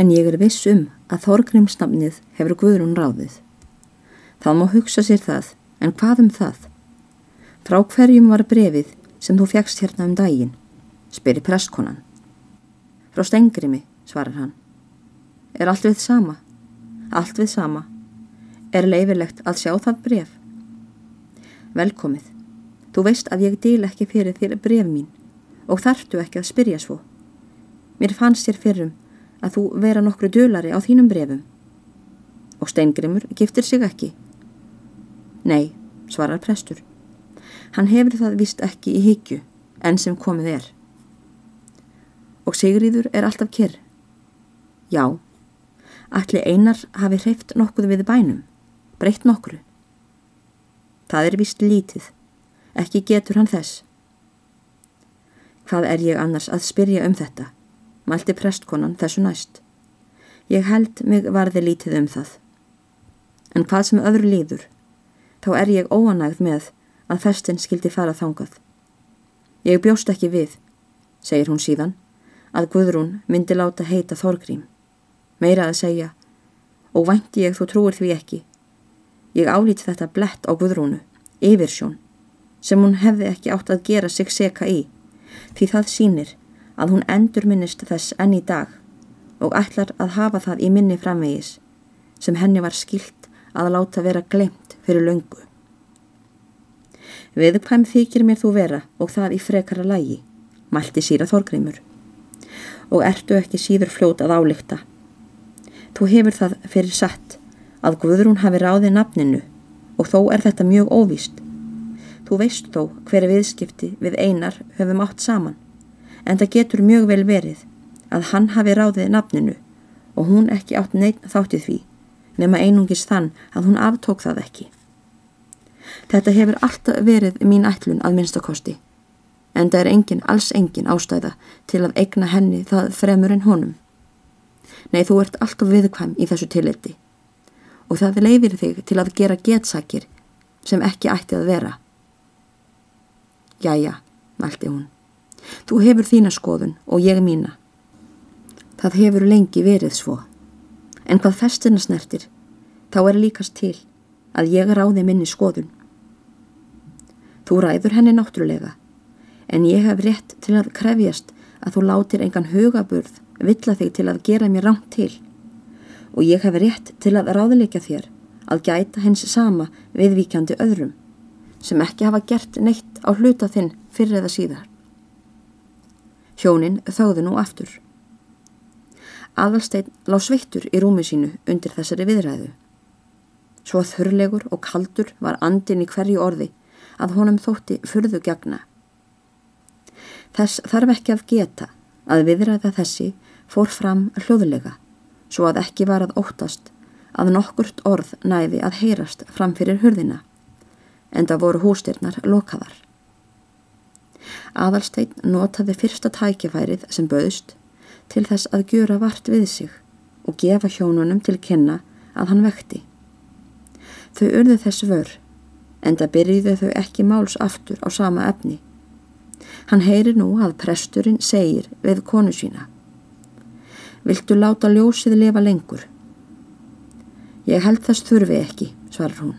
En ég er viss um að Þorgrímsnafnið hefur Guðrún ráðið. Það má hugsa sér það, en hvað um það? Frá hverjum var brefið sem þú fjagst hérna um daginn? spyrir prestkonan. Frá stengrimi, svarar hann. Er allt við sama? Allt við sama. Er leifilegt að sjá það bref? Velkomið. Þú veist að ég dýl ekki fyrir þér bref mín og þartu ekki að spyrja svo. Mér fannst þér fyrrum að þú vera nokkru dölari á þínum brefum. Og steingrimur giftir sig ekki. Nei, svarar prestur. Hann hefur það vist ekki í higgju enn sem komið er. Og Sigriður er alltaf kyrr. Já, allir einar hafi hreift nokkuð við bænum, breytt nokkru. Það er vist lítið, ekki getur hann þess. Hvað er ég annars að spyrja um þetta? Mælti prestkonan þessu næst. Ég held mig varði lítið um það. En hvað sem öðru líður, þá er ég óanægð með að festin skildi fara þangað. Ég bjóst ekki við, segir hún síðan, að Guðrún myndi láta heita Þorgrím. Meira að segja, og vænti ég þú trúir því ekki. Ég álít þetta blett á Guðrúnu, yfirsjón, sem hún hefði ekki átt að gera sig seka í, því það sínir að hún endur minnist þess enn í dag og ætlar að hafa það í minni framvegis, sem henni var skilt að láta vera glemt fyrir löngu. Viðkvæm þykir mér þú vera og það í frekara lægi, mælti síra Þorgrimur. Og ertu ekki síður fljót að álíkta. Þú hefur það fyrir satt að Guðrún hafi ráðið nafninu og þó er þetta mjög óvíst. Þú veist þó hver viðskipti við einar höfum átt saman, en það getur mjög vel verið að hann hafi ráðið nafninu og hún ekki átt neitt þáttið því, nema einungis þann að hún aftók það ekki. Þetta hefur alltaf verið mín ætlun að minnstakosti. En það er engin, alls engin ástæða til að egna henni það fremur en honum. Nei, þú ert alltaf viðkvæm í þessu tilliti. Og það leifir þig til að gera getsakir sem ekki ætti að vera. Jæja, mælti hún. Þú hefur þína skoðun og ég mína. Það hefur lengi verið svo. En hvað festina snertir, þá er líkast til að ég ráði minni skoðun. Þú ræður henni náttúrulega, en ég hef rétt til að krefjast að þú látir engan hugaburð villa þig til að gera mér ránt til og ég hef rétt til að ráðleika þér að gæta hens sama viðvíkjandi öðrum sem ekki hafa gert neitt á hluta þinn fyrir eða síðar. Hjónin þáðu nú aftur. Aðalstein lág sveittur í rúmi sínu undir þessari viðræðu. Svo þurrlegur og kaldur var andin í hverju orði að honum þótti fyrðu gegna. Þess þarf ekki að geta að viðræða þessi fór fram hljóðulega svo að ekki var að óttast að nokkurt orð næði að heyrast fram fyrir hurðina en það voru hústyrnar lokaðar. Aðalstein notaði fyrsta tækifærið sem bauðst til þess að gjöra vart við sig og gefa hjónunum til kynna að hann vekti. Þau urðu þess vör en það byrjiðu þau ekki máls aftur á sama efni. Hann heyri nú að presturinn segir við konu sína Viltu láta ljósið lifa lengur? Ég held þess þurfi ekki, svarar hún.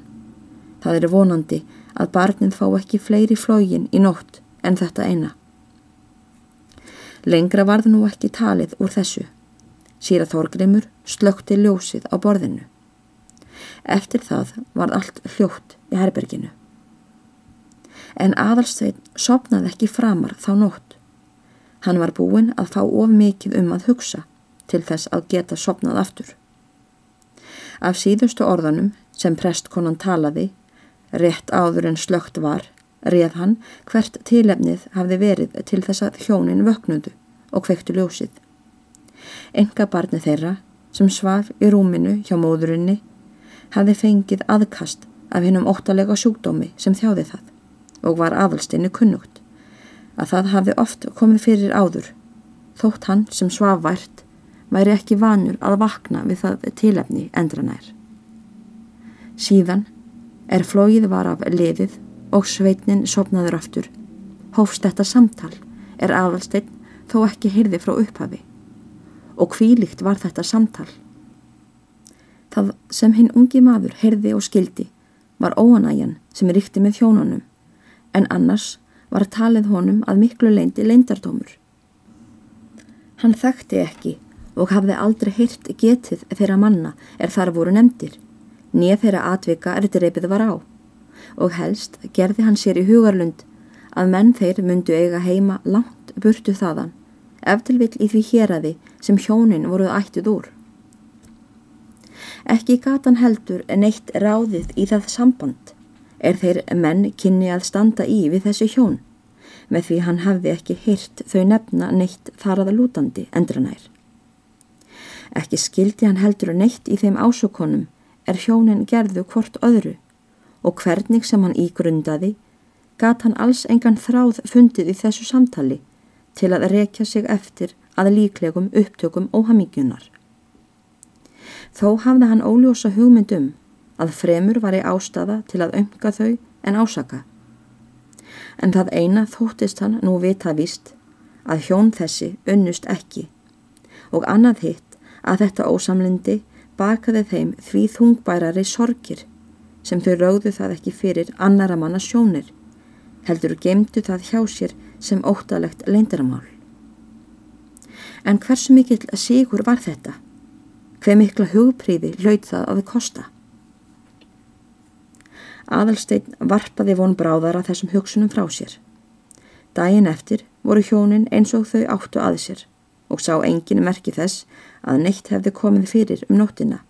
Það er vonandi að barnin fá ekki fleiri flógin í nótt en þetta eina. Lengra varð nú ekki talið úr þessu. Sýra Þorgrymur slökti ljósið á borðinu. Eftir það var allt hljótt í herberginu. En aðalstveit sopnaði ekki framar þá nótt. Hann var búinn að fá of mikið um að hugsa til þess að geta sopnað aftur. Af síðustu orðanum sem prestkonan talaði, rétt áður en slögt var, reð hann hvert tilefnið hafði verið til þess að hjónin vöknudu og kvektu ljósið. Enga barni þeirra sem svaf í rúminu hjá móðurinni hafði fengið aðkast af hennum óttalega sjúkdómi sem þjáði það og var aðalstinni kunnugt að það hafði oft komið fyrir áður þótt hann sem svaf vært væri ekki vanur að vakna við það tilefni endranær. Síðan er flóið var af liðið og sveitnin sopnaður aftur. Hófst þetta samtal er aðalstinn þó ekki heyrði frá upphafi og hvílikt var þetta samtal. Það sem hinn ungi maður heyrði og skildi var óanægjan sem ríkti með hjónunum en annars var talið honum að miklu leindi leindardómur. Hann þekkti ekki og hafði aldrei heyrt getið þeirra manna er þar voru nefndir, nýja þeirra atvika er dreipið var á og helst gerði hann sér í hugarlund að menn þeir myndu eiga heima langt burtu þaðan eftir vill í því héræði sem hjónin voruð ættið úr. Ekki gatan heldur en eitt ráðið í það samband er þeir menn kynni að standa í við þessu hjón með því hann hafði ekki heyrt þau nefna neitt þar aða lútandi endranær. Ekki skildi hann heldur neitt í þeim ásökonum er hjónin gerðu hvort öðru og hvernig sem hann ígrundaði gat hann alls engan þráð fundið í þessu samtali til að rekja sig eftir að líklegum upptökum óhamíkjunar. Þó hafði hann óljósa hugmyndum að fremur var í ástafa til að önga þau en ásaka. En það eina þóttist hann nú vita vist að hjón þessi unnust ekki og annað hitt að þetta ósamlindi bakaði þeim því þungbærari sorgir sem þau ráðu það ekki fyrir annara manna sjónir heldur gemdu það hjá sér sem óttalegt leindaramál. En hversu mikill sigur var þetta? Hver mikla hugpríði laud það að þið kosta? Aðalstein varpaði von bráðara þessum hugsunum frá sér. Dæin eftir voru hjónin eins og þau áttu að sér og sá engin merki þess að neitt hefði komið fyrir um nóttina.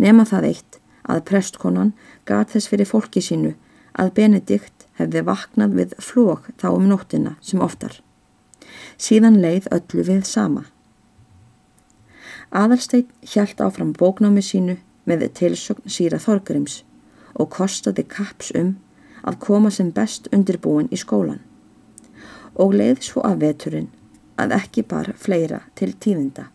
Nema það eitt að prestkonan gat þess fyrir fólki sínu að Benedikt hefði vaknað við flók þá um nóttina sem oftar. Síðan leið öllu við sama. Aðalstein hjælt áfram bóknámi sínu með tilsögn síra Þorgrims og kostaði kaps um að koma sem best undirbúin í skólan og leið svo að veturinn að ekki bara fleira til tíðinda.